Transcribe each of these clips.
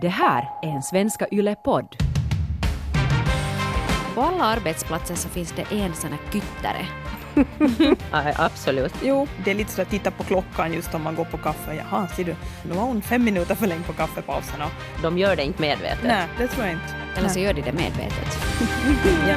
Det här är en Svenska Yle-podd. På alla arbetsplatser så finns det en sån här kyttare. Ja, absolut. Jo, det är lite så att titta på klockan just om man går på kaffe. Jaha, ser du, nu var hon fem minuter för länge på kaffepauserna. De gör det inte medvetet. Nej, det tror jag inte. Eller så gör de det medvetet. Ja.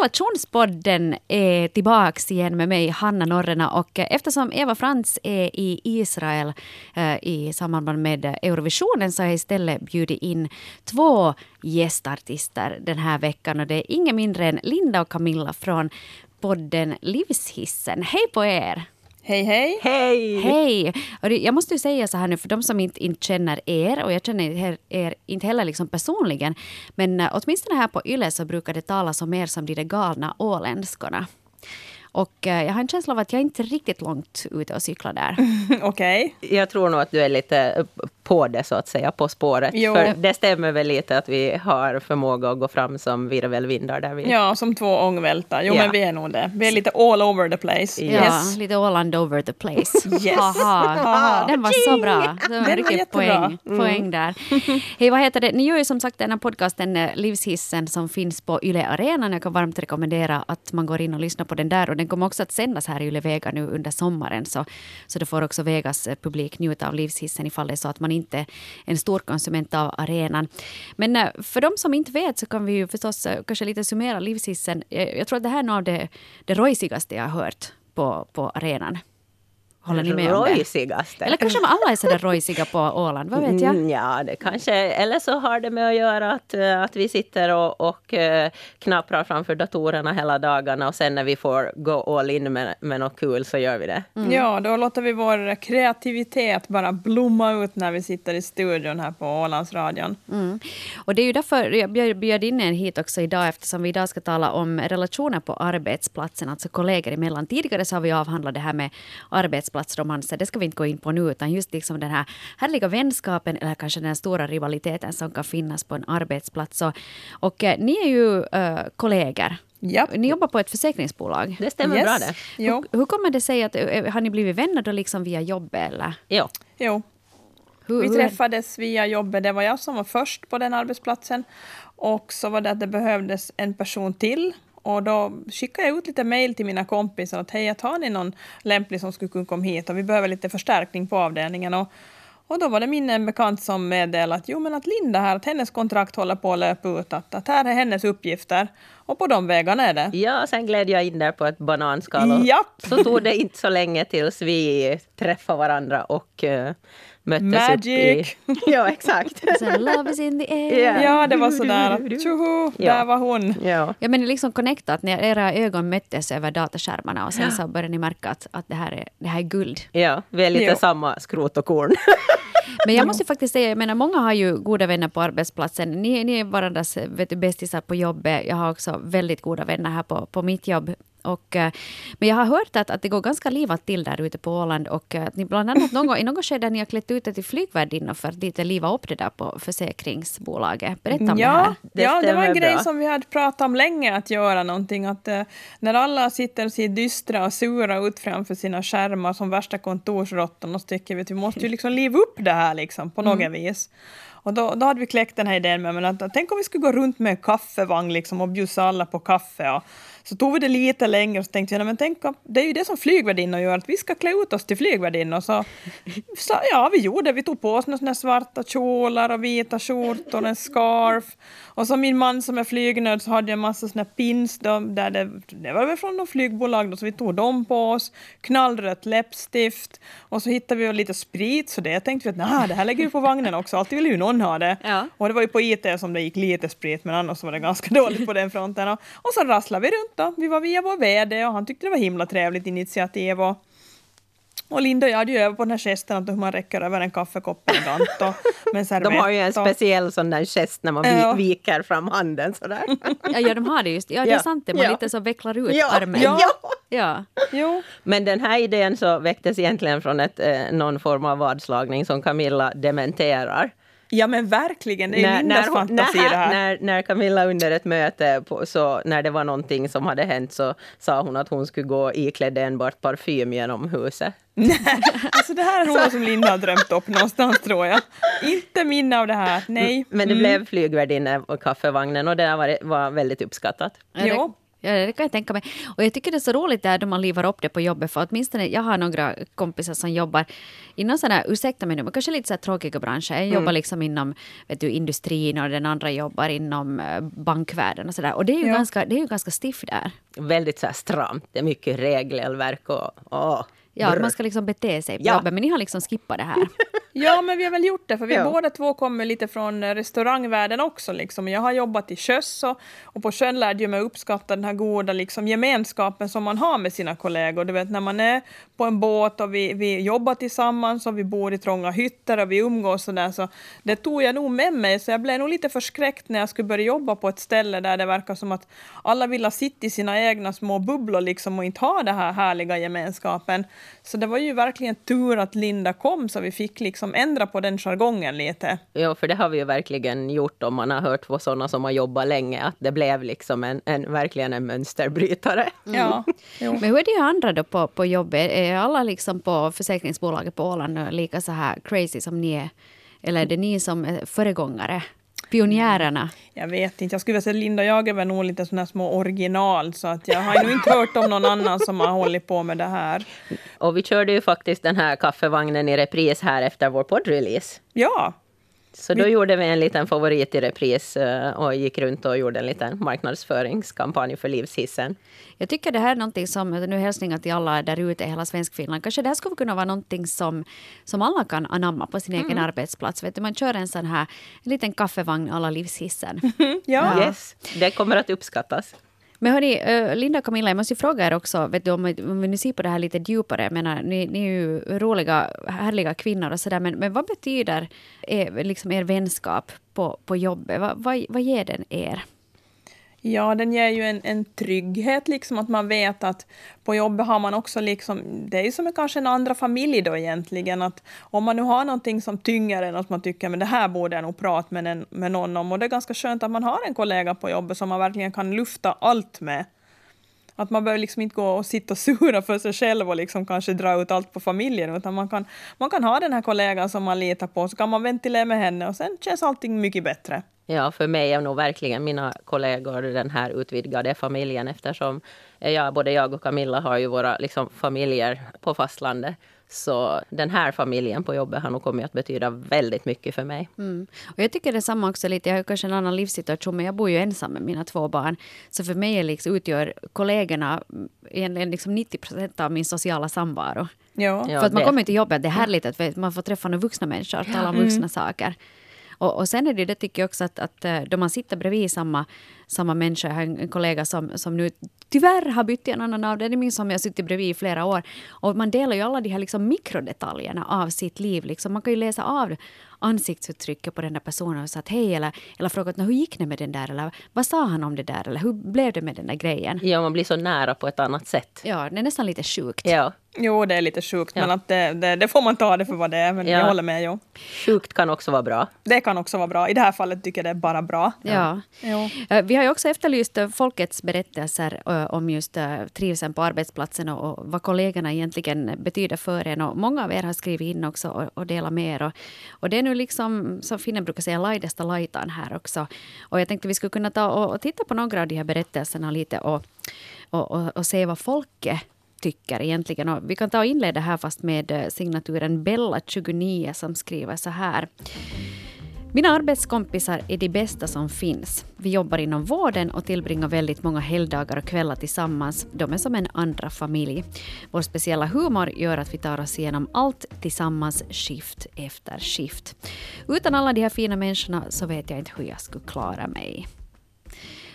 Relationspodden är tillbaks igen med mig, Hanna Norrena. Och eftersom Eva Frans är i Israel eh, i samband med Eurovisionen så har jag istället bjudit in två gästartister den här veckan. Och det är inga mindre än Linda och Camilla från podden Livshissen. Hej på er! Hej, hej. Hej! Hej! Och Jag måste ju säga så här nu, för de som inte, inte känner er, och jag känner er, er inte heller liksom personligen, men uh, åtminstone här på Yle så brukar det talas om er som de där galna åländskorna. Och eh, jag har en känsla av att jag inte är riktigt långt ute och cyklar där. Okej. Jag tror nog att du är lite på det, så att säga, på spåret. Jo. För det stämmer väl lite att vi har förmåga att gå fram som virvelvindar där vi... Ja, som två ångvältar. Jo, Ja. men vi är nog det. Vi är lite all over the place. Ja. Yes. lite Åland over the place. Yes. Haha. Den var så bra. Det var Den var riktigt jättebra. poäng, poäng där. Hej, vad heter det? Ni gör ju som sagt den här podcasten eh, Livshissen som finns på Yle Arenan. Jag kan varmt rekommendera att man går in och lyssnar på den där. Och den kommer också att sändas här i Yle Vega nu under sommaren. Så, så då får också Vegas eh, publik njuta av Livshissen ifall det är så att man inte är en stor konsument av arenan. Men eh, för de som inte vet så kan vi ju förstås eh, kanske lite summera Livshissen. Jag, jag tror att det här är något av det, det rojsigaste jag har hört på, på arenan. Håller ni med om det? Rojsigaste. Eller kanske alla är sådär rojsiga på Åland, vad vet jag? Mm, ja, det kanske... Eller så har det med att göra att, eh, att vi sitter och, och eh, knaprar framför datorerna hela dagarna och sen när vi får gå all in med, med något kul så gör vi det. Ja, då låter vi vår kreativitet bara blomma ut när vi sitter i studion här på Ålandsradion. Mm. Och det är ju därför jag bjöd- bjöd in er hit också idag eftersom vi idag ska tala om relationer på arbetsplatsen, alltså kollegor emellan. Tidigare så har vi avhandlat det här med arbetsplatsromanser, det ska vi inte gå in på nu, utan just liksom den här härliga vänskapen eller kanske den stora rivaliteten som kan finnas på en arbetsplats. Och, och eh, ni är ju uh, kollegor. Ja. Ni jobbar på ett försäkringsbolag. Det stämmer Yes. bra det. Jo. Hur kommer det sig att, eh, har ni blivit vänner då liksom via jobbet eller? Jo. jo. Hur, Vi hur träffades via jobbet. Det var jag som var först på den arbetsplatsen. Och så var det att det behövdes en person till. Och då skickade jag ut lite mejl till mina kompisar att hej, har ni någon lämplig som skulle kunna komma hit och vi behöver lite förstärkning på avdelningen. Och, och då var det min en bekant som meddelade att jo men att Linda här, att hennes kontrakt håller på att löpa ut, att, att här är hennes uppgifter. Och på de vägarna är det. Ja, sen gled jag in där på ett bananskal. och Japp. Så tog det inte så länge tills vi träffade varandra och uh, möttes Magic. upp i... Ja, exakt. Love is in the air. Ja. Ja, det var sådär att tjoho, Ja. där var hon. Ja. Ja, men liksom connectat när era ögon möttes över dataskärmarna och sen så började ni märka att, att det, här är, det här är guld. ja, vi är lite Jo. samma skrot och korn. Men jag måste faktiskt säga, jag menar många har ju goda vänner på arbetsplatsen. Ni, ni är varandras vet du, bästisar på jobbet. Jag har också väldigt goda vänner här på, på mitt jobb. Och, eh, men jag har hört att, att det går ganska livat till där ute på Åland och eh, att ni bland annat någon gång, i något skede har ni har klätt ut er till flygvärdinnor för att lite liva upp det där på försäkringsbolaget. Berätta om det här. Ja, Det ja, det var en stämmer grej bra. som vi hade pratat om länge, att göra någonting. Att, eh, när alla sitter och ser dystra och sura ut framför sina skärmar som värsta kontorsråttorna så tycker vi att vi måste ju liksom liva upp det här liksom, på något vis. Och då, då hade vi kläckt den här idén med men att, att, tänk om vi skulle gå runt med en kaffevagn liksom, och bjussa alla på kaffe. Och, så tog vi det lite längre och så tänkte jag, men tänk om, det är ju det som flygvärdinnor gör, att vi ska klä ut oss till flygvärdinnor. Så, så ja, vi gjorde det. Vi tog på oss några svarta kjolar och vita skjortor, en scarf. Och så min man som är flygnörd så hade jag en massa såna pins, då, där det, det var väl från något flygbolag, då, så vi tog dem på oss. Knallrött läppstift. Och så hittade vi lite sprit, så det tänkte vi att det här lägger vi på vagnen också, alltid vill ju någon ha det. Ja. Och det var ju på IT som det gick lite sprit, men annars var det ganska dåligt på den fronten. Och, och så rasslade vi runt då. Vi var via vår VD och han tyckte det var himla trevligt initiativ. Och, och Linda och jag hade ju övat på den här gesten att hur man räcker över en kaffekopp elegant och med en servett. De har ju en speciell sån där gest när man Ja. viker fram handen sådär. Ja, ja, de har det just. Ja, det är sant. Det. Man Ja. lite så vecklar ut Ja. armen. Ja. Ja. Jo, Men den här idén så väcktes egentligen från ett, eh, någon form av vadslagning som Camilla dementerar. Ja men verkligen, det är ju Lindas hon- fantasi det här. När, när Camilla under ett möte, på, så när det var någonting som hade hänt, så sa hon att hon skulle gå iklädd enbart parfym genom huset. Alltså det här är något som Linda har drömt upp någonstans tror jag. Inte minne av det här, nej. Men det blev flygvärdinne och kaffevagnen och det var, var väldigt uppskattat. Ja, det. Ja, det kan jag tänka mig. Och jag tycker det är så roligt där då man livar upp det på jobbet. För åtminstone, jag har några kompisar som jobbar inom sådana här, ursäkta mig nu, men kanske lite så här tråkiga branscher. En jobbar liksom inom vet du, industrin och den andra jobbar inom eh, bankvärlden och sådär. Och det är ju, Ja. ganska, det är ju ganska stiff där. Väldigt så här stramt, det är mycket regelverk och... Åh, Ja, att brr. man ska liksom bete sig på Ja. jobbet. Men ni har liksom skippat det här. Ja, men vi har väl gjort det, för vi Ja. båda två kommer lite från eh, restaurangvärlden också. Liksom. Jag har jobbat i sjöss och, och på sjön lärde jag mig uppskatta den här goda liksom, gemenskapen som man har med sina kollegor. Du vet, när man är på en båt och vi, vi jobbar tillsammans och vi bor i trånga hytter och vi umgås och där, så det tog jag nog med mig. Så jag blev nog lite förskräckt när jag skulle börja jobba på ett ställe där det verkar som att alla vill sitta i sina egna små bubblor liksom, och inte ha den här härliga gemenskapen. Så det var ju verkligen tur att Linda kom så vi fick liksom ändra på den jargongen lite. Ja, för det har vi ju verkligen gjort om man har hört på sådana som har jobbat länge, att det blev liksom en, en, verkligen en mönsterbrytare. Ja, jo. Men hur är det andra då på, på jobbet? Är alla liksom på försäkringsbolaget på Åland lika så här crazy som ni är? Eller är det ni som är föregångare? Pionjärerna? Jag vet inte, jag skulle vilja säga Linda och jag är väl nog lite sådana små original så att jag har nog inte hört om någon annan som har hållit på med det här. Och vi körde ju faktiskt den här kaffevagnen i repris här efter vår poddrelease. Ja, Så då gjorde vi en liten favorit i repris eh, och gick runt och gjorde en liten marknadsföringskampanj för livshissen. Jag tycker det här är någonting som, nu hälsningar till alla där ute i hela Svenskfinland, kanske det här skulle kunna vara någonting som, som alla kan anamma på sin egen arbetsplats. Vet du, man kör en sån här en liten kaffevagn alla livshissen. ja. Yes, det kommer att uppskattas. Men hörni, eh, Linda och Camilla, jag måste ju fråga er också, vet du, om, om vi nu ser på det här lite djupare, jag menar, ni, ni är ju roliga, härliga kvinnor och sådär, men, men vad betyder er, liksom er vänskap på, på jobbet? Va, vad, vad ger den er? Ja, den ger ju en, en trygghet, liksom att man vet att på jobbet har man också liksom, det är ju som kanske en andra familj då egentligen, att om man nu har någonting som tynger en, att man tycker men det här borde jag nog prata med, en, med någon om, och det är ganska skönt att man har en kollega på jobbet som man verkligen kan lufta allt med. Att man behöver liksom inte gå och sitta och sura för sig själv och liksom kanske dra ut allt på familjen, utan man kan, man kan ha den här kollegan som man litar på, så kan man ventilera med henne och sen känns allting mycket bättre. Ja, för mig är nog verkligen mina kollegor den här utvidgade familjen eftersom eh, jag, både jag och Camilla har ju våra liksom, familjer på fastlandet. Så den här familjen på jobbet har nog kommit att betyda väldigt mycket för mig. Mm. Och jag tycker detsamma också lite, jag har kanske en annan livssituation, men jag bor ju ensam med mina två barn. Så för mig är liksom, utgör kollegorna egentligen liksom 90 procent av min sociala samvaro. Ja. För att man det- kommer till jobbet, det är härligt att vet, man får träffa några vuxna människor, tala om vuxna saker. Och, och sen är det det tycker jag också att, att eh, då man sitter bredvid samma, samma människa, jag har en, en kollega som, som nu tyvärr har bytt till en annan avdelning, som jag suttit bredvid i flera år. Och man delar ju alla de här liksom mikrodetaljerna av sitt liv. Liksom. Man kan ju läsa av ansiktsuttrycket på den där personen och säga hej eller, eller fråga hur gick det med den där eller vad sa han om det där eller hur blev det med den där grejen. Ja, man blir så nära på ett annat sätt. Ja, det är nästan lite sjukt. Ja, Jo, det är lite sjukt, Ja. men att det, det, det får man ta det för vad det är. Men Ja. jag håller med. Jo. sjukt kan också vara bra. Det kan också vara bra. I det här fallet tycker jag det är bara bra. Ja. Jo. Eh, Vi har ju också efterlyst eh, folkets berättelser eh, om just trivseln på arbetsplatsen och vad kollegorna egentligen betyder för en. Och många av er har skrivit in också och, och delat med er. Och, och det är nu liksom, som finnen brukar säga, laidasta laitan här också. Och jag tänkte vi skulle kunna ta och, och titta på några av de här berättelserna lite och, och, och, och se vad folket tycker egentligen. Och vi kan ta och inleda här fast med eh, signaturen Bella29 som skriver så här. Mina arbetskompisar är de bästa som finns. Vi jobbar inom vården och tillbringar väldigt många helgdagar och kvällar tillsammans. De är som en andra familj. Vår speciella humor gör att vi tar oss igenom allt tillsammans, skift efter skift. Utan alla de här fina människorna så vet jag inte hur jag skulle klara mig.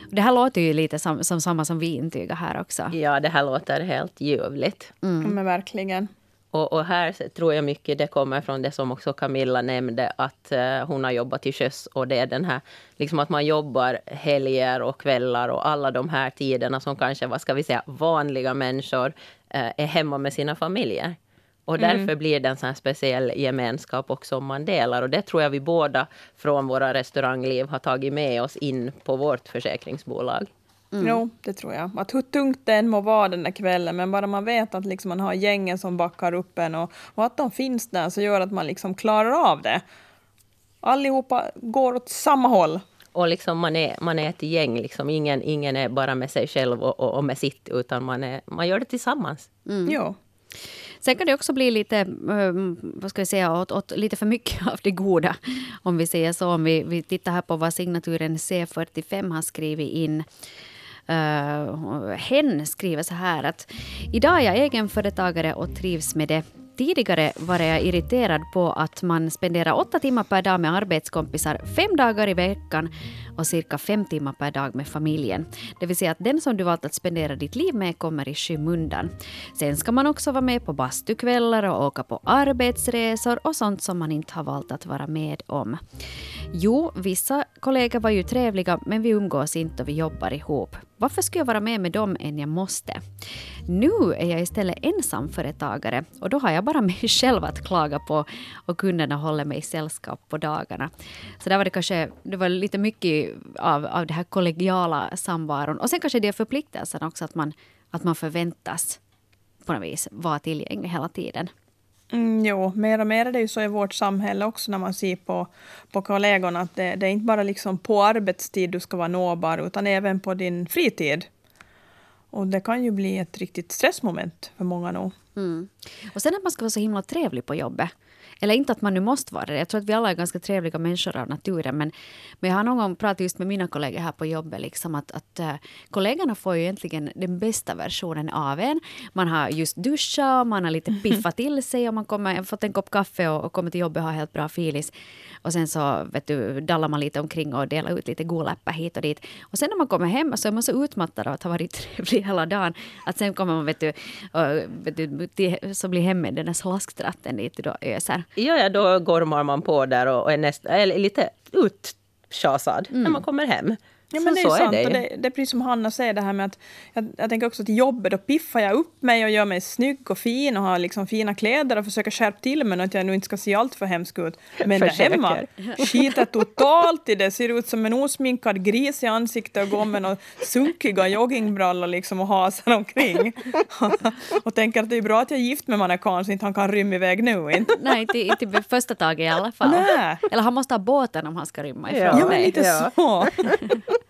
Det här låter ju lite som, som samma som vi intygar här också. Ja, det här låter helt ljuvligt. Men verkligen. Och, och här tror jag mycket det kommer från det som också Camilla nämnde, att eh, hon har jobbat till sjöss och det är den här, liksom att man jobbar helger och kvällar och alla de här tiderna som kanske, vad ska vi säga, vanliga människor eh, är hemma med sina familjer. Och därför blir det en sån här speciell gemenskap också som man delar. Och det tror jag vi båda från våra restaurangliv har tagit med oss in på vårt försäkringsbolag. Mm. Jo, det tror jag. Att hur tungt det än må vara den där kvällen, men bara man vet att liksom man har gängen som backar upp en och, och att de finns där så gör att man liksom klarar av det. Allihopa går åt samma håll. Och liksom man, är, man är ett gäng, liksom. ingen, ingen är bara med sig själv och, och, och med sitt, utan man, är, man gör det tillsammans. Mm. Jo. Sen kan det också bli lite, mm, vad ska vi säga, åt, åt, lite för mycket av det goda. Om vi säger så. Om vi, vi tittar här på vad signaturen C45 har skrivit in. Uh, hen skriver så här att idag är jag egenföretagare och trivs med det. Tidigare var jag irriterad på att man spenderar åtta timmar per dag med arbetskompisar fem dagar i veckan och cirka fem timmar per dag med familjen. Det vill säga att den som du valt att spendera ditt liv med kommer i skymundan. Sen ska man också vara med på bastukvällar och åka på arbetsresor och sånt som man inte har valt att vara med om. Jo, vissa kollegor var ju trevliga men vi umgås inte och vi jobbar ihop. Varför ska jag vara med med dem än jag måste? Nu är jag istället ensamföretagare och då har jag bara mig själv att klaga på och kunderna håller mig sällskap på dagarna. Så där var det kanske det var lite mycket av, av det här kollegiala samvaron. Och sen kanske det är förpliktelsen också att man, att man förväntas på något vis vara tillgänglig hela tiden. Mm, jo, mer och mer är det ju så i vårt samhälle också när man ser på, på kollegorna att det, det är inte bara liksom på arbetstid du ska vara nåbar utan även på din fritid. Och det kan ju bli ett riktigt stressmoment för många nog. Mm. Och sen att man ska vara så himla trevlig på jobbet. Eller inte att man nu måste vara det. Jag tror att vi alla är ganska trevliga människor av naturen. Men, men jag har någon gång pratat just med mina kollegor här på jobbet. Liksom att, att uh, kollegorna får ju egentligen den bästa versionen av en. Man har just duschat, man har lite piffat till sig och man kommer, fått en kopp kaffe och, och kommer till jobbet och har helt bra filis. Och sen så vet du, dallar man lite omkring och delar ut lite godläppar hit och dit. Och sen när man kommer hem så är man så utmattad av att ha varit trevlig hela dagen. Att sen kommer man vet du, och, vet du till, så blir hemmet den där slasktratten dit du då öser. Ja, ja, då gormar man på där och är, nästa, är lite uttjasad mm. när man kommer hem. Ja, men så, det är så sant. Är det. Och det, det, är precis som Hanna säger det här med att jag, jag tänker också till jobbet, då piffar jag upp mig och gör mig snygg och fin och har liksom fina kläder och försöker skärpa till mig att jag nu inte ska se allt för hemsk ut. Men där hemma skiter totalt i det, ser ut som en osminkad gris i ansiktet och går med några sunkiga joggingbrallor liksom och hasar omkring. och tänker att det är bra att jag är gift med mannen så inte han kan rymma iväg nu. Inte. Nej, inte, inte första taget i alla fall. Nej. Eller han måste ha båten om han ska rymma ifrån ja, mig. Ja, men lite så.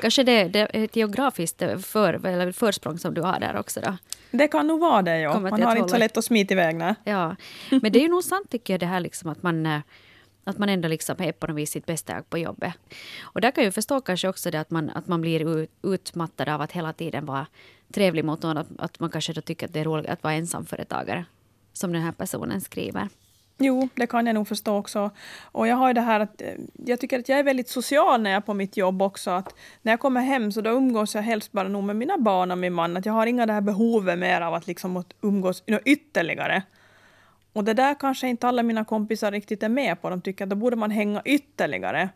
Kanske det, det är ett geografiskt för, eller försprång som du har där också då? Det kan nog vara det, ja. Man har inte så lätt att smita iväg. Nej. Ja. Men det är ju nog sant tycker jag det här liksom att man eh, att man ändå liksom är på något vis sitt bästa på jobbet. Och där kan jag förstå kanske också det att man, att man blir utmattad av att hela tiden vara trevlig mot någon. Att, att man kanske då tycker att det är roligt att vara ensamföretagare. Som den här personen skriver. Jo, det kan jag nog förstå också. Och jag har det här att eh, jag tycker att jag är väldigt social när jag är på mitt jobb också. Att när jag kommer hem så då umgås jag helst bara nog med mina barn och min man. Att jag har inga det här behovet mer av att liksom umgås ytterligare. Och det där kanske inte alla mina kompisar riktigt är med på. De tycker att då borde man hänga ytterligare.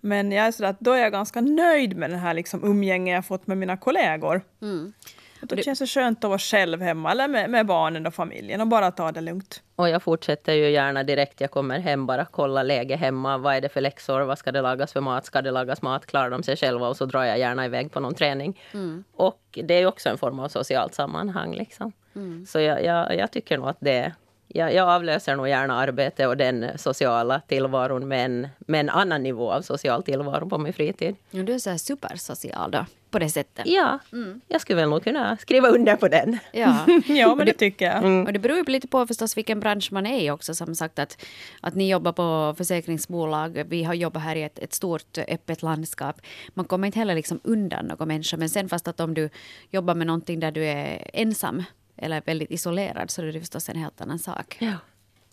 Men jag är sådär att då är jag ganska nöjd med det här liksom umgänge jag fått med mina kollegor. Mm. Då det känns det skönt att vara själv hemma eller med, med, barnen och familjen och bara ta det lugnt. Och jag fortsätter ju gärna direkt jag kommer hem bara kolla läge hemma. Vad är det för läxor? Vad ska det lagas för mat? Ska det lagas mat? Klarar de sig själva? Och så drar jag gärna iväg på någon träning. Mm. Och det är också en form av socialt sammanhang. Liksom. Mm. Så jag, jag, jag, tycker nog att det jag, jag avlöser nog gärna arbete och den sociala tillvaron med en, med en annan nivå av social tillvaro på min fritid. Ja, du är så supersocial då, på det sättet? Ja, mm. jag skulle väl nog kunna skriva under på den. Ja, ja men det, det tycker jag. Mm. Och det beror ju lite på förstås vilken bransch man är i också. Som sagt att, att ni jobbar på försäkringsbolag. Vi har jobbat här i ett, ett stort öppet landskap. Man kommer inte heller liksom undan någon människa. Men sen fast att om du jobbar med någonting där du är ensam eller väldigt isolerad så är det förstås en helt annan sak. Ja.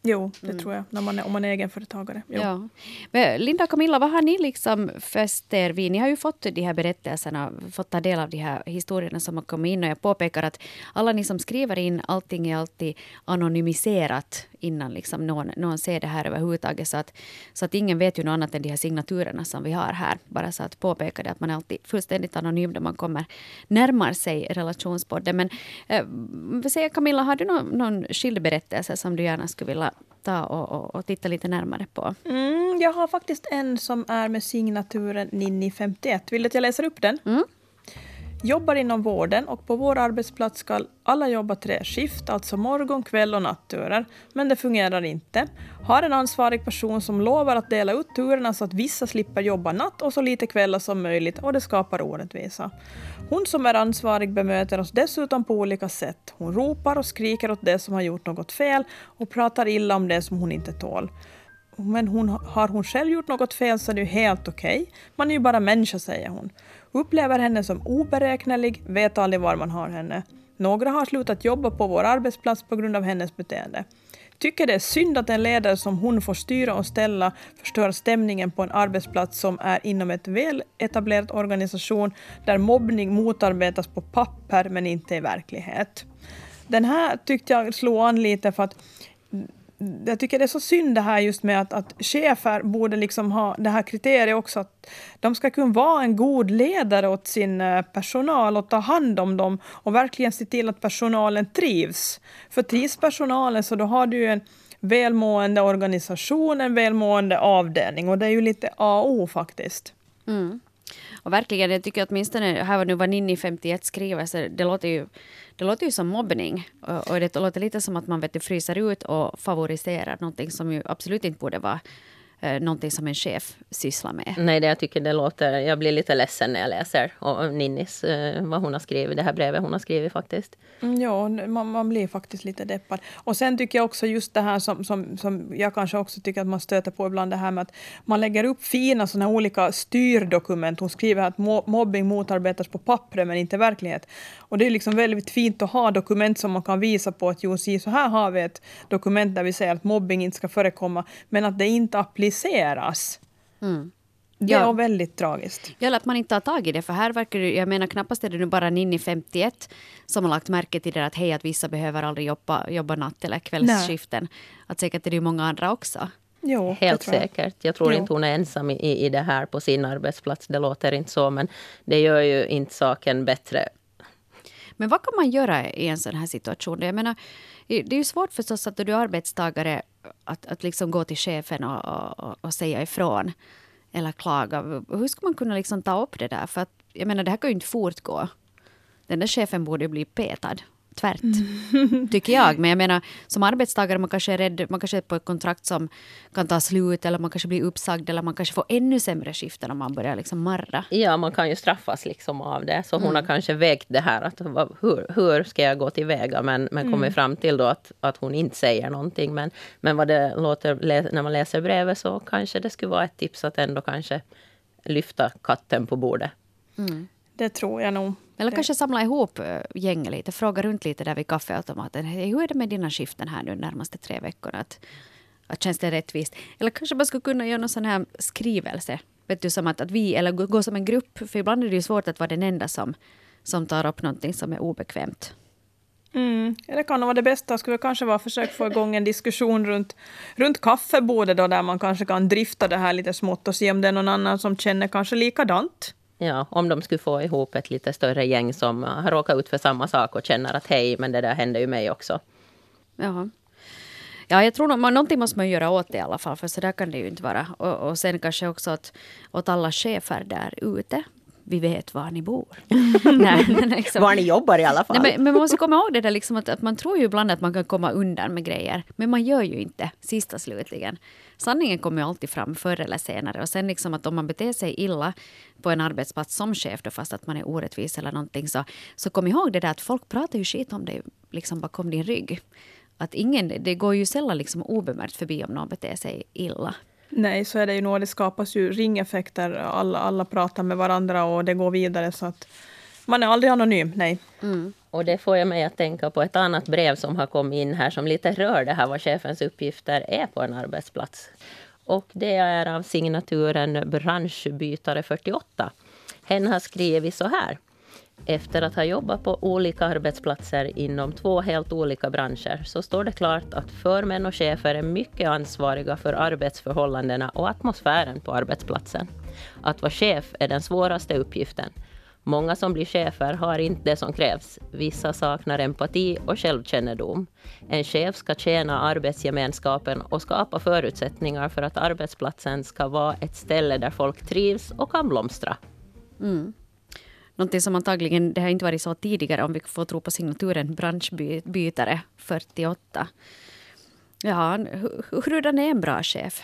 Jo, det mm. tror jag, när man är, om man är egenföretagare. Jo. Ja. Men Linda och Camilla, vad har ni liksom fäst er vid? Ni har ju fått de här berättelserna, fått ta del av de här historierna som har kommit in. Och jag påpekar att alla ni som skriver in, allting är alltid anonymiserat innan liksom någon, någon ser det här överhuvudtaget. Så att, så att ingen vet ju något annat än de här signaturerna som vi har här. Bara så att påpeka det att man är alltid fullständigt anonym när man kommer närmar sig relationspodden. Men eh, säger Camilla, har du någon, någon skild berättelse som du gärna skulle vilja ta och, och, och titta lite närmare på? Mm, jag har faktiskt en som är med signaturen Ninni51. Vill du att jag läser upp den? Mm. Jobbar inom vården och på vår arbetsplats ska alla jobba tre skift, alltså morgon, kväll och natturer. Men det fungerar inte. Har en ansvarig person som lovar att dela ut turerna så att vissa slipper jobba natt och så lite kvällar som möjligt och det skapar orättvisa. Hon som är ansvarig bemöter oss dessutom på olika sätt. Hon ropar och skriker åt det som har gjort något fel och pratar illa om det som hon inte tål. Men hon, har hon själv gjort något fel så är det ju helt okej. Okay. Man är ju bara människa, säger hon. Upplever henne som oberäknelig, vet aldrig var man har henne. Några har slutat jobba på vår arbetsplats på grund av hennes beteende. Tycker det är synd att en ledare som hon får styra och ställa förstör stämningen på en arbetsplats som är inom ett väletablerat organisation där mobbning motarbetas på papper men inte i verklighet. Den här tyckte jag slog an lite för att jag tycker det är så synd det här just med att, att chefer borde liksom ha det här kriteriet också att de ska kunna vara en god ledare åt sin eh, personal och ta hand om dem och verkligen se till att personalen trivs. För trivs personalen så då har du ju en välmående organisation, en välmående avdelning och det är ju lite A och O faktiskt. Mm. Och verkligen, jag tycker åtminstone, här var nu vad Ninni 51 skriver, så det låter ju, det låter ju som mobbning. Och, och det låter lite som att man vet, fryser ut och favoriserar någonting som ju absolut inte borde vara eh, någonting som en chef sysslar med. Nej, det jag tycker det låter... Jag blir lite ledsen när jag läser och Ninnis, eh, vad hon har skrivit, det här brevet hon har skrivit faktiskt. Mm, ja, man, man blir faktiskt lite deppad. Och sen tycker jag också just det här som, som, som jag kanske också tycker att man stöter på ibland, det här med att man lägger upp fina såna olika styrdokument. Hon skriver att mobbing motarbetas på pappret men inte i verklighet. Och det är liksom väldigt fint att ha dokument som man kan visa på att jo, så här har vi ett dokument där vi säger att mobbing inte ska förekomma, men att det inte appliceras. Mm. Det ja. är väldigt tragiskt. Ja, att man inte tar tag i det. För här verkar det, jag menar knappast är det nu bara Ninni 51 som har lagt märke till det att hej, att vissa behöver aldrig jobba, jobba natt eller kvällsskiften. Nej. Att säkert är det många andra också. Jo, Helt jag. säkert. Jag tror jo. inte hon är ensam i, i det här på sin arbetsplats. Det låter inte så, men det gör ju inte saken bättre. Men vad kan man göra i en sån här situation? Jag menar, det är ju svårt förstås att du är arbetstagare att, att liksom gå till chefen och, och, och säga ifrån eller klaga. Hur ska man kunna liksom ta upp det där? För att, jag menar, det här kan ju inte fortgå. Den där chefen borde ju bli petad tvärt, mm. tycker jag. Men jag menar, som arbetstagare man kanske är rädd, man kanske är på ett kontrakt som kan ta slut eller man kanske blir uppsagd eller man kanske får ännu sämre skiften om man börjar liksom marra. Ja, man kan ju straffas liksom av det. Så hon mm. har kanske vägt det här att hur, hur ska jag gå tillväga men, men mm. kommit fram till då att, att hon inte säger någonting. Men, men vad det låter när man läser brevet så kanske det skulle vara ett tips att ändå kanske lyfta katten på bordet. Mm. Det tror jag nog. Eller kanske samla ihop eh, gänget lite, fråga runt lite där vid kaffeautomaten. hur är det med dina skiften här nu närmaste tre veckorna? Att, att känns det rättvist? Eller kanske man skulle kunna göra någon sån här skrivelse. Vet du, som att, att vi, eller gå som en grupp. För ibland är det ju svårt att vara den enda som, som tar upp någonting som är obekvämt. Mm. Det kan vara det bästa. Skulle kanske vara försöka få igång en diskussion runt, runt kaffebordet då, där man kanske kan drifta det här lite smått och se om det är någon annan som känner kanske likadant. Ja, om de skulle få ihop ett lite större gäng som har råkat ut för samma sak och känner att hej, men det där hände ju mig också. Ja. Ja, jag tror nog, någonting måste man göra åt det i alla fall, för så där kan det ju inte vara. Och, och sen kanske också att, åt alla chefer där ute vi vet var ni bor. Nej, liksom. Var ni jobbar i alla fall. Nej, men, men, man måste komma ihåg det där liksom att, att, man tror ju ibland att man kan komma undan med grejer. Men man gör ju inte, sista slutligen. Sanningen kommer ju alltid fram förr eller senare. Och sen liksom att om man beter sig illa på en arbetsplats som chef, då, fast att man är orättvis eller någonting, så, så kom ihåg det där att folk pratar ju skit om dig liksom bakom din rygg. Att ingen, det går ju sällan liksom obemärkt förbi om någon beter sig illa. Nej, så är det ju nog. Det skapas ju ringeffekter. Alla, alla pratar med varandra och det går vidare. Så att man är aldrig anonym, nej. Mm. Och det får jag mig att tänka på ett annat brev som har kommit in här som lite rör det här vad chefens uppgifter är på en arbetsplats. Och det är av signaturen branschbytare 48. Hen har skrivit så här. Efter att ha jobbat på olika arbetsplatser inom två helt olika branscher så står det klart att förmän och chefer är mycket ansvariga för arbetsförhållandena och atmosfären på arbetsplatsen. Att vara chef är den svåraste uppgiften. Många som blir chefer har inte det som krävs. Vissa saknar empati och självkännedom. En chef ska tjäna arbetsgemenskapen och skapa förutsättningar för att arbetsplatsen ska vara ett ställe där folk trivs och kan blomstra. Mm. Någonting som antagligen, det har inte varit så tidigare om vi får tro på signaturen branschbytare 48. Ja, hurdan är en bra chef?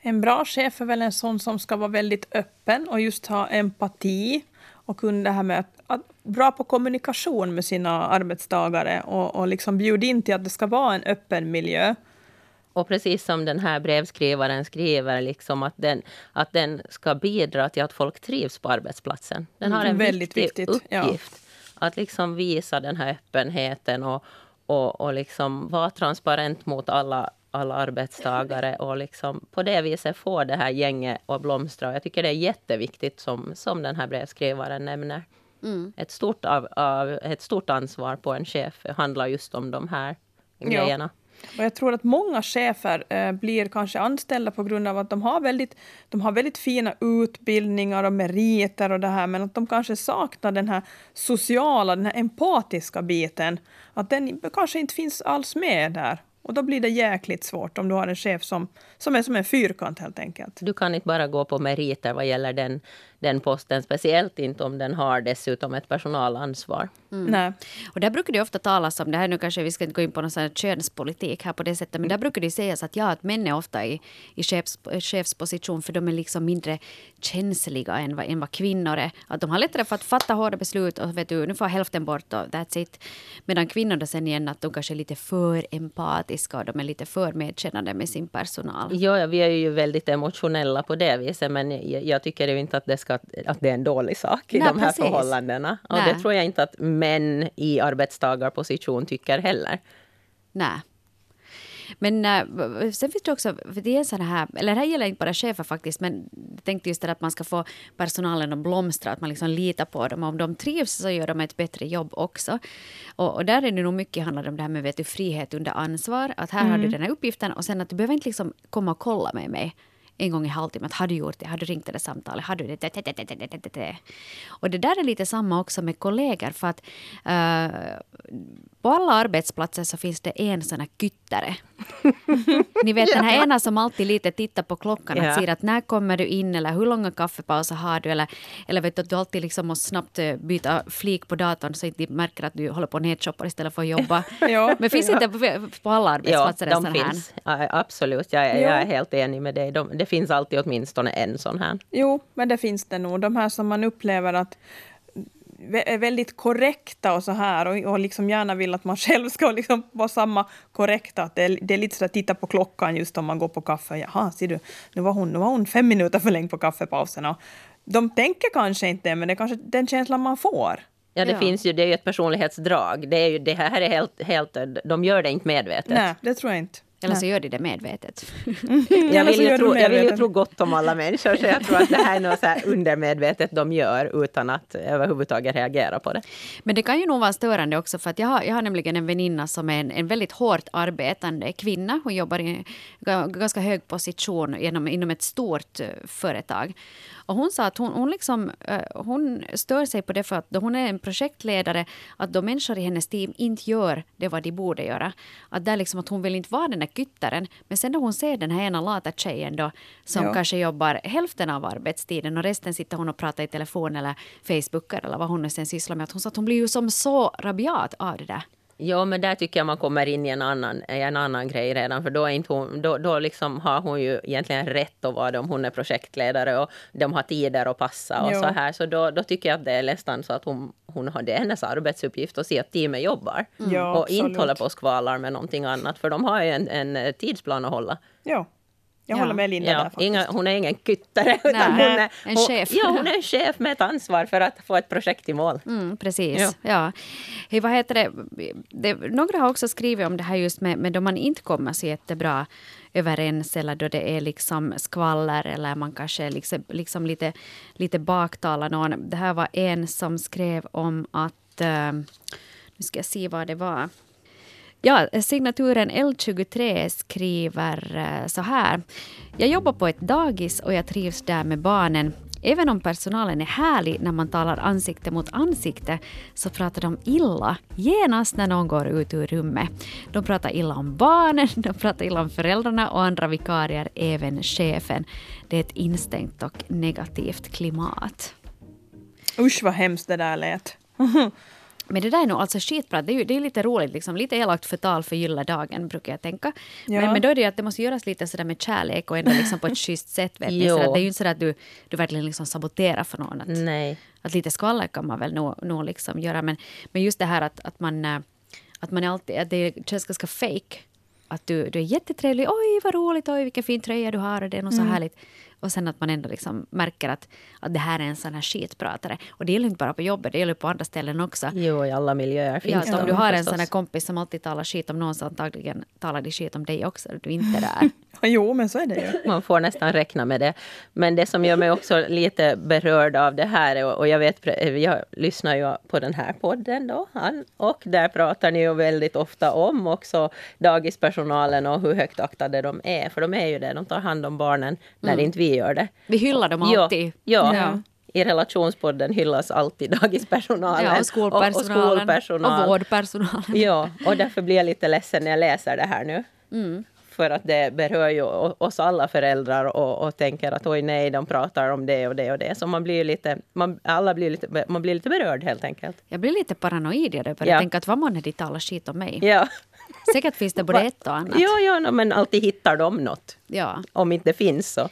En bra chef är väl en sån som ska vara väldigt öppen och just ha empati och kunna det här med att, att bra på kommunikation med sina arbetstagare och, och liksom bjuda in till att det ska vara en öppen miljö. Och precis som den här brevskrivaren skriver, liksom att, den, att den ska bidra till att folk trivs på arbetsplatsen. Den har en Väldigt viktig viktigt, uppgift. Ja. Att liksom visa den här öppenheten och, och, och liksom vara transparent mot alla, alla arbetstagare och liksom på det viset få det här gänget att blomstra. Jag tycker det är jätteviktigt som, som den här brevskrivaren nämner. Mm. Ett, stort av, av, ett stort ansvar på en chef handlar just om de här grejerna. Och jag tror att många chefer eh, blir kanske anställda på grund av att de har, väldigt, de har väldigt fina utbildningar och meriter och det här, men att de kanske saknar den här sociala, den här empatiska biten. Att den kanske inte finns alls med där. Och då blir det jäkligt svårt om du har en chef som, som är som en fyrkant helt enkelt. Du kan inte bara gå på meriter vad gäller den den posten, speciellt inte om den har dessutom ett personalansvar. Mm. Nej. Och där brukar det ofta talas om, det här nu kanske vi ska inte gå in på någon sån könspolitik här på det sättet, men där brukar det sägas att ja, att män är ofta i, i chefs, chefsposition för de är liksom mindre känsliga än vad, än vad kvinnor är. Att de har lättare för att fatta hårda beslut och vet du, nu får hälften bort och that's it. Medan kvinnor då sen igen att de kanske är lite för empatiska och de är lite för medkännande med sin personal. Ja, vi är ju väldigt emotionella på det viset, men jag, jag tycker ju inte att det ska att, att det är en dålig sak i Nej, de här precis. förhållandena. Och Nej. det tror jag inte att män i arbetstagarposition tycker heller. Nej. Men äh, sen finns det också, för det är sån här, eller det här gäller inte bara chefer faktiskt, men jag tänkte just det att man ska få personalen att blomstra, att man liksom litar på dem. Om de trivs så gör de ett bättre jobb också. Och, och där är det nog mycket handlar om det här med vet du, frihet under ansvar. Att här mm. har du mm. den här uppgiften och sen att du behöver inte liksom komma och kolla med mig en gång i halvtimmen. Har du gjort det? Har du ringt det där samtalet? Har du det? Och det där är lite samma också med kollegor. För att uh, på alla arbetsplatser så finns det en sån här kyttare. Ni vet den här ena som alltid lite tittar på klockan och ja. säger att när kommer du in eller hur långa kaffepauser har du eller, eller vet du att du alltid liksom måste snabbt eh, byta flik på datorn så att de märker att du håller på och nedshoppar istället för att jobba. ja, Men finns ja. inte på, på alla arbetsplatser ja, de finns. Ja, absolut, jag, jag, är helt enig med dig. De, det finns alltid åtminstone en sån här. Jo, men det finns det nog. De här som man upplever att är väldigt korrekta och så här och, och liksom gärna vill att man själv ska liksom vara samma korrekta. Att det, är, det är lite så att titta på klockan just om man går på kaffe. Jaha, ser du, nu var hon, nu var hon fem minuter för länge på kaffepausen. de tänker kanske inte men det är kanske den känslan man får. Ja, det ja. finns ju, det är ju ett personlighetsdrag. Det, är ju, det här är helt, helt, de gör det inte medvetet. Nej, det tror jag inte. Eller så gör de det medvetet. jag, vill ju tro, jag vill ju tro gott om alla människor, så jag tror att det här är något så här undermedvetet de gör utan att överhuvudtaget reagera på det. Men det kan ju nog vara störande också, för att jag har, jag har nämligen en väninna som är en, en väldigt hårt arbetande kvinna. Hon jobbar i en ganska hög position genom, inom ett stort eh, företag. Och hon sa att hon, hon, liksom, uh, hon stör sig på det för att då hon är en projektledare, att då människor i hennes team inte gör det vad de borde göra. Att, där liksom, att hon vill inte vara den där kyttaren. Men sen då hon ser den här ena lata tjejen då, som ja. kanske jobbar hälften av arbetstiden och resten sitter hon och pratar i telefon eller Facebookar eller vad hon nu sen sysslar med. Att hon sa att hon blir ju som så rabiat av det där. Ja, men där tycker jag man kommer in i en annan, en annan grej redan. För då, är inte hon, då, då liksom har hon ju egentligen rätt att vara det om hon är projektledare och de har tider att passa och jo. så här. Så då, då tycker jag att det är nästan så att hon, hon har, det hennes arbetsuppgift att se att teamet jobbar. Mm. Ja, och absolut. inte håller på och skvalar med någonting annat. För de har ju en, en tidsplan att hålla. Ja. Jag Ja. håller med Linda där Ja, faktiskt. inga, hon är ingen kyttare. Utan Nej, hon är, en hon, chef. Ja, hon är en chef med ett ansvar för att få ett projekt i mål. Mm, precis. Ja. Ja. Hej, vad heter det? det? Några har också skrivit om det här just med, med då man inte kommer så jättebra överens eller då det är liksom skvaller eller man kanske liksom, liksom lite, lite baktalar någon. Det här var en som skrev om att... eh, nu ska jag se vad det var. Ja, signaturen L23 skriver eh, så här. Jag jobbar på ett dagis och jag trivs där med barnen. Även om personalen är härlig när man talar ansikte mot ansikte så pratar de illa genast när någon går ut ur rummet. De pratar illa om barnen, de pratar illa om föräldrarna och andra vikarier, även chefen. Det är ett instängt och negativt klimat. Usch vad hemskt det där lät. Men det där är nog alltså skitprat. Det är ju det är lite roligt, liksom. lite elakt förtal för gylladagen brukar jag tänka. Ja. Men, men då är det ju att det måste göras lite sådär med kärlek och ändå liksom på ett schysst sätt. Vet ni? Sådär, det är ju inte så att du, du verkligen liksom saboterar för någon. Att, Nej. att lite skvaller kan man väl nog, nog liksom göra. Men, men just det här att, att man, eh, att man alltid, att det känns ganska fake. Att du, du är jättetrevlig, oj vad roligt, oj vilken fin tröja du har och det är nog så härligt. Och sen att man ändå liksom märker att, att det här är en sån här skitpratare. Och det gäller inte bara på jobbet, det gäller på andra ställen också. Jo, i alla miljöer finns Ja, att om du har en sån här kompis som alltid talar skit om någon så antagligen talar de skit om dig också. Du inte är där. Jo, men så är det ju. Man får nästan räkna med det. Men det som gör mig också lite berörd av det här, är- och jag vet, jag lyssnar ju på den här podden då, han- och där pratar ni ju väldigt ofta om också dagispersonalen och hur högt aktade de är. För de är ju det, de tar hand om barnen när inte vi gör det. Vi hyllar dem alltid. Ja, ja. I relationspodden hyllas alltid dagispersonalen. Ja, och skolpersonalen. Och, och skolpersonal. och vårdpersonalen. Ja, och därför blir jag lite ledsen när jag läser det här nu. Mm. För att det berör ju oss alla föräldrar och, och tänker att oj nej, de pratar om det och det och det. Så man blir lite, man, alla blir lite, man blir lite berörd helt enkelt. Jag blir lite paranoid jag börjar Ja. tänka att vad månne de talar skit om mig. Ja, Säkert finns det både ett och annat. ja, ja no, men alltid hittar de något. Ja. Om inte det finns så.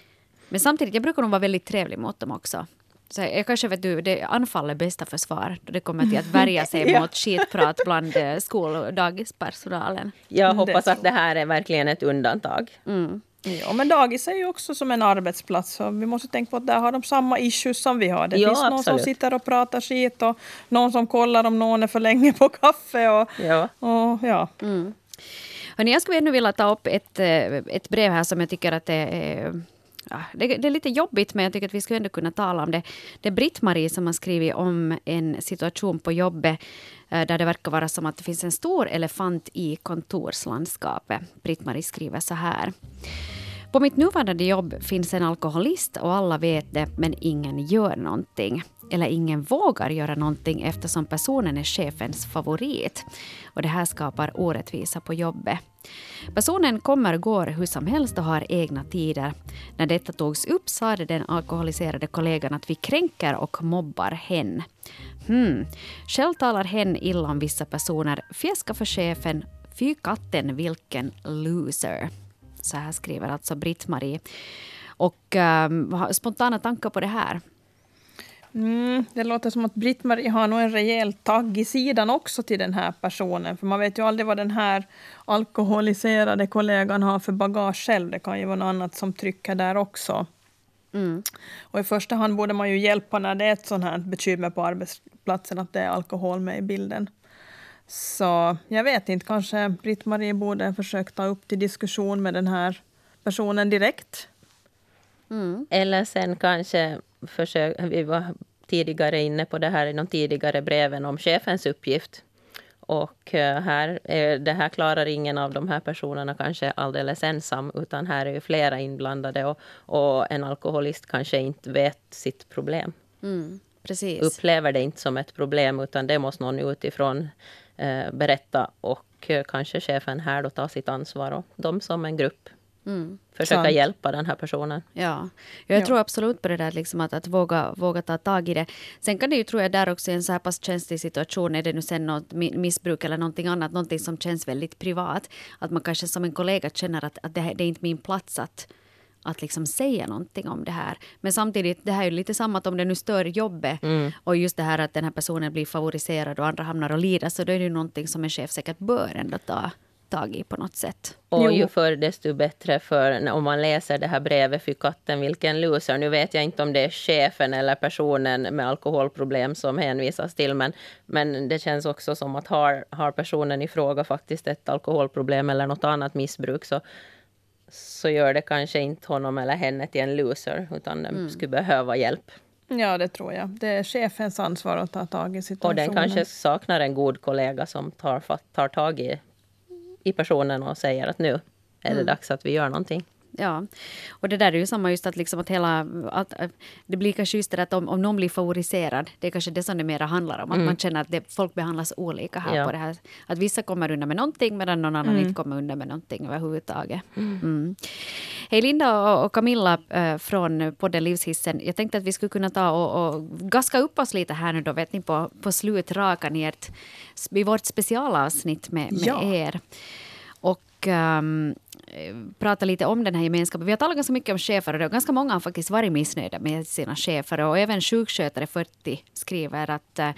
Men samtidigt, jag brukar nog vara väldigt trevlig mot dem också. Så jag kanske vet du, det anfall är bästa försvar. Då det kommer till att värja sig Ja. mot skitprat bland eh, skol och dagispersonalen. Jag Mm, hoppas att det här är verkligen ett undantag. Mm. Ja, men dagis är ju också som en arbetsplats. Så vi måste tänka på att där har de samma issues som vi har. Det Ja, finns någon som absolut. sitter och pratar skit och någon som kollar om någon är för länge på kaffe. Och, Ja. och, ja. Hörrni, jag skulle ännu vilja ta upp ett, eh, ett brev här som jag tycker att det är... Ja, det, det är lite jobbigt, men jag tycker att vi skulle ändå kunna tala om det. Det är Britt-Marie som har skrivit om en situation på jobbet eh, där det verkar vara som att det finns en stor elefant i kontorslandskapet. Britt-Marie skriver så här. På mitt nuvarande jobb finns en alkoholist och alla vet det, men ingen gör någonting. Eller ingen vågar göra någonting eftersom personen är chefens favorit. Och det här skapar orättvisa på jobbet. Personen kommer och går hur som helst och har egna tider. När detta togs upp sa den alkoholiserade kollegan att vi kränker och mobbar hen. Hmm. Själv talar hen illa om vissa personer, fjäskar för chefen, fy katten vilken loser. Så här skriver alltså Britt-Marie. Och um, spontana tankar på det här? Mm, det låter som att Britt-Marie har nog en rejäl tagg i sidan också till den här personen. För man vet ju aldrig vad den här alkoholiserade kollegan har för bagage själv. Det kan ju vara något annat som trycker där också. Mm. Och i första hand borde man ju hjälpa när det är ett sånt här bekymmer på arbetsplatsen att det är alkohol med i bilden. Så jag vet inte, kanske Britt-Marie borde försöka ta upp till diskussion med den här personen direkt. Mm. Eller sen kanske försök, vi var tidigare inne på det här i de tidigare breven om chefens uppgift. Och eh, här, är, det här klarar ingen av de här personerna kanske alldeles ensam, utan här är ju flera inblandade och, och en alkoholist kanske inte vet sitt problem. Mm. Precis. Upplever det inte som ett problem, utan det måste någon utifrån eh, berätta och eh, kanske chefen här då tar sitt ansvar och de som en grupp Mm. försöka Sant. hjälpa den här personen. Ja, jag Ja. tror absolut på det där liksom att, att våga, våga ta tag i det. Sen kan det ju, tror jag, där också i en så här pass känslig situation, är det nu sen något mi- missbruk eller någonting annat, någonting som känns väldigt privat, att man kanske som en kollega känner att, att det, här, det är inte min plats att, att liksom säga någonting om det här. Men samtidigt, det här är ju lite samma att om det nu stör jobbet och just det här att den här personen blir favoriserad och andra hamnar och lider, så då är det ju någonting som en chef säkert bör ändå ta, tag i på något sätt. Och Jo. ju förr desto bättre för när- om man läser det här brevet för katten vilken loser. Nu vet jag inte om det är chefen eller personen med alkoholproblem som hänvisas till men, men det känns också som att har, har personen i fråga faktiskt ett alkoholproblem eller något annat missbruk så, så gör det kanske inte honom eller henne till en loser utan den skulle behöva hjälp. Ja, det tror jag. Det är chefens ansvar att ta tag i Och situationen. den kanske saknar en god kollega som tar, tar tag i, i personen och säger att nu är det dags att vi gör någonting. Ja, och det där är ju samma just att, liksom att hela... Att, det blir kanske just det där att om, om någon blir favoriserad, det är kanske det som det mera handlar om. Att man känner att det, folk behandlas olika här Ja. på det här. Att vissa kommer undan med någonting medan någon annan inte kommer undan med någonting överhuvudtaget. Mm. Hej Linda och, och Camilla eh, från podden Livshissen. Jag tänkte att vi skulle kunna ta och, och gaska upp oss lite här nu då, vet ni, på, på slutrakan i, ert, i vårt specialavsnitt med, med Ja. er. Och um, prata lite om den här gemenskapen. Vi har talat ganska mycket om chefer och det, ganska många har faktiskt varit missnöjda med sina chefer. Och även sjukskötare 40 skriver att uh,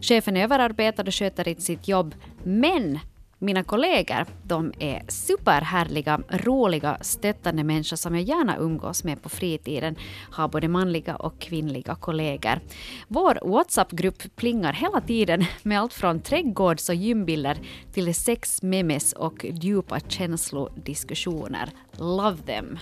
chefen är överarbetad och sköter inte sitt jobb. Men mina kollegor, de är superhärliga, roliga, stöttande människor som jag gärna umgås med på fritiden. Har både manliga och kvinnliga kollegor. Vår WhatsApp-grupp plingar hela tiden med allt från trädgårds och gymbilder till sex, memes och djupa känslodiskussioner. Love them!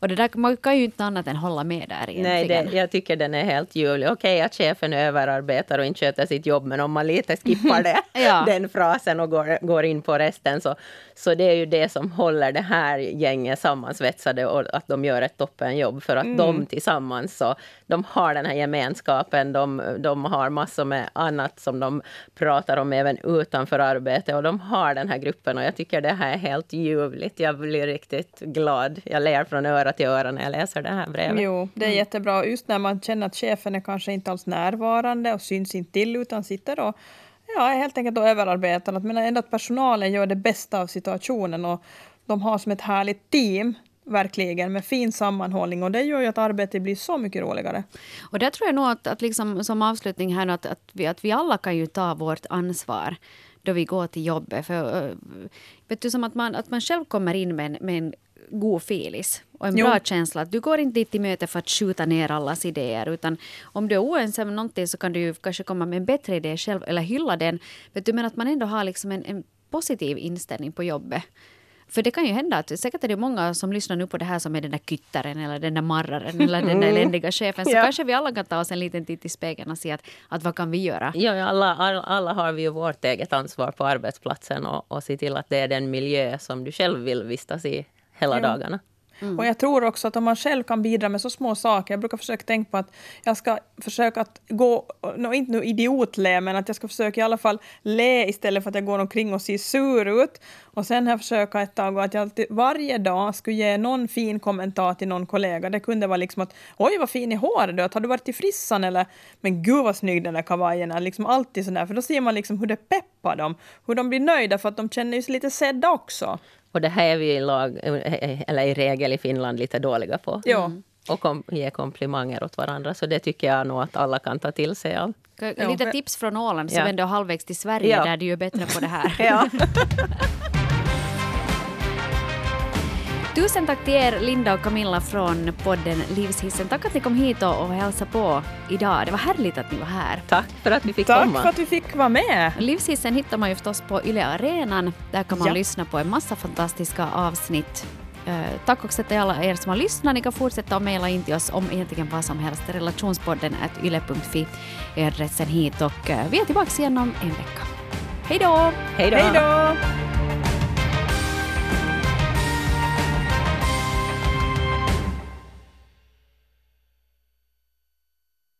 Och det där, man kan ju inte annat än hålla med där egentligen. Nej, det, jag tycker den är helt ljuvlig. Okej att chefen överarbetar och inte sköter sitt jobb, men om man lite skippar det, Ja. den frasen och går, går in på resten, så, så det är ju det som håller det här gänget sammansvetsade och att de gör ett toppenjobb. För att de tillsammans, så, de har den här gemenskapen, de, de har massor med annat som de pratar om även utanför arbete och de har den här gruppen och jag tycker det här är helt ljuvligt. Jag blir riktigt glad. Jag ler från öra till öra när jag läser det här brevet. Jo, det är jättebra. Just när man känner att chefen är kanske inte alls närvarande och syns inte till utan sitter och ja, är helt enkelt och överarbetad. Att, men ändå att personalen gör det bästa av situationen och de har som ett härligt team verkligen med fin sammanhållning och det gör ju att arbetet blir så mycket roligare. Och där tror jag nog att, att liksom, som avslutning här, att, att, vi, att vi alla kan ju ta vårt ansvar då vi går till jobbet. För, eh, vet du, som att man, att man själv kommer in med en, med en god filis och en Jo. bra känsla. Att du går inte dit till möte för att skjuta ner allas idéer. Utan om du är oense med någonting så kan du ju kanske komma med en bättre idé själv eller hylla den. Vet du, men att man ändå har liksom en, en positiv inställning på jobbet. För det kan ju hända att säkert är det många som lyssnar nu på det här som är den där kyttaren eller den där marraren eller den där eländiga chefen. Så Ja. kanske vi alla kan ta oss en liten titt i spegeln och se att, att vad kan vi göra? Ja, alla, alla, alla har vi ju vårt eget ansvar på arbetsplatsen och, och se till att det är den miljö som du själv vill vistas i hela Ja. dagarna. Mm. Och jag tror också att om man själv kan bidra med så små saker, jag brukar försöka tänka på att jag ska försöka att gå, no, inte nu idiotle, men att jag ska försöka i alla fall le istället för att jag går omkring och ser sur ut. Och sen har jag försökt ett tag att jag alltid, varje dag skulle ge någon fin kommentar till någon kollega. Det kunde vara liksom att oj vad fin i håret du har du varit i frissan eller men gud vad snygg den där kavajen är. Liksom alltid sådär, för då ser man liksom hur det peppar dem, hur de blir nöjda för att de känner sig lite sedda också. Och det här är vi i, lag, eller i regel i Finland lite dåliga på. Ja. Och kom, ge komplimanger åt varandra. Så det tycker jag nog att alla kan ta till sig av. Lite tips från Åland som Ja. ändå är halvvägs till Sverige Ja. där du är bättre på det här. Tusen tack till er, Linda och Camilla från podden Livshissen. Tack att ni kom hit och, hälsade på idag. Det var härligt att ni var här. Tack för att vi fick Tack komma. för att vi fick vara med! Livshissen hittar man ju förstås på Yle Arenan. Där kan man Ja. lyssna på en massa fantastiska avsnitt. Eh, tack också till alla er som har lyssnat. Ni kan fortsätta att mejla in till oss om egentligen vad som helst. Relationspodden at yle.fi är adressen hit och eh, vi är tillbaka igen om en vecka. Hej då! Hej då!